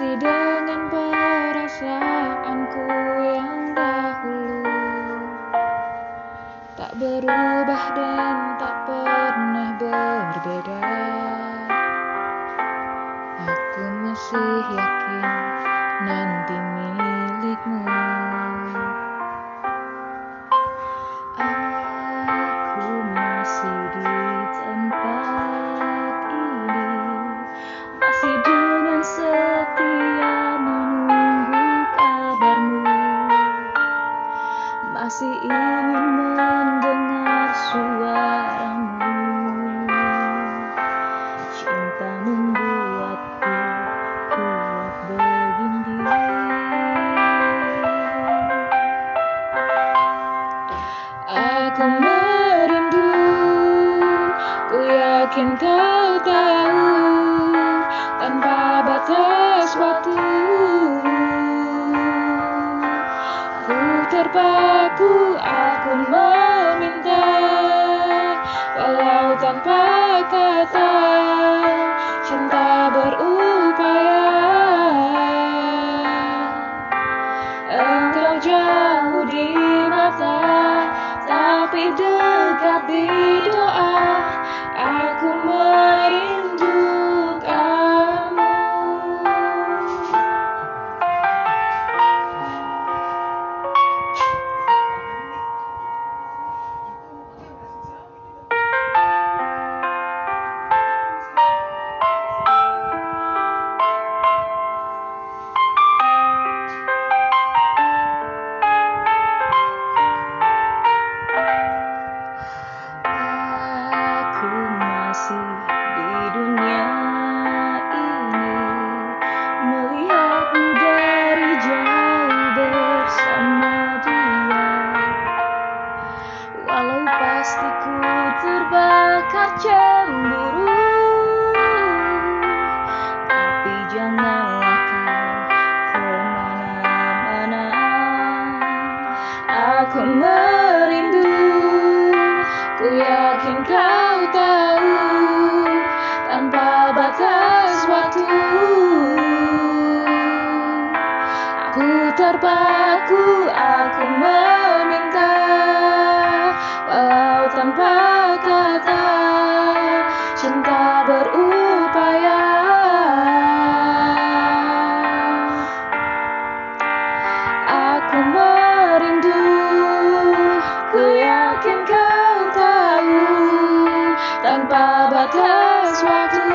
masih dengan perasaanku yang dahulu. Tak berubah dan tak pernah berbeda. Aku masih yakin masih ingin mendengar suaramu. Cinta membuatku kuat begini Aku merindu, ku yakin kau tahu Tanpa batas waktu terpaku aku meminta walau tanpa kata cinta berupaya. Engkau jauh di mata tapi dekat di doa aku merindukanmu Aku merindu waktu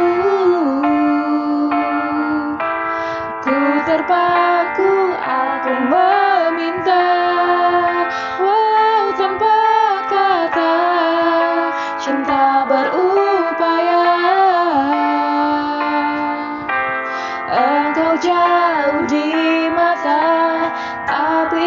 Ku terpaku Aku meminta. Walau tanpa kata Cinta berupaya. Engkau jauh di mata Tapi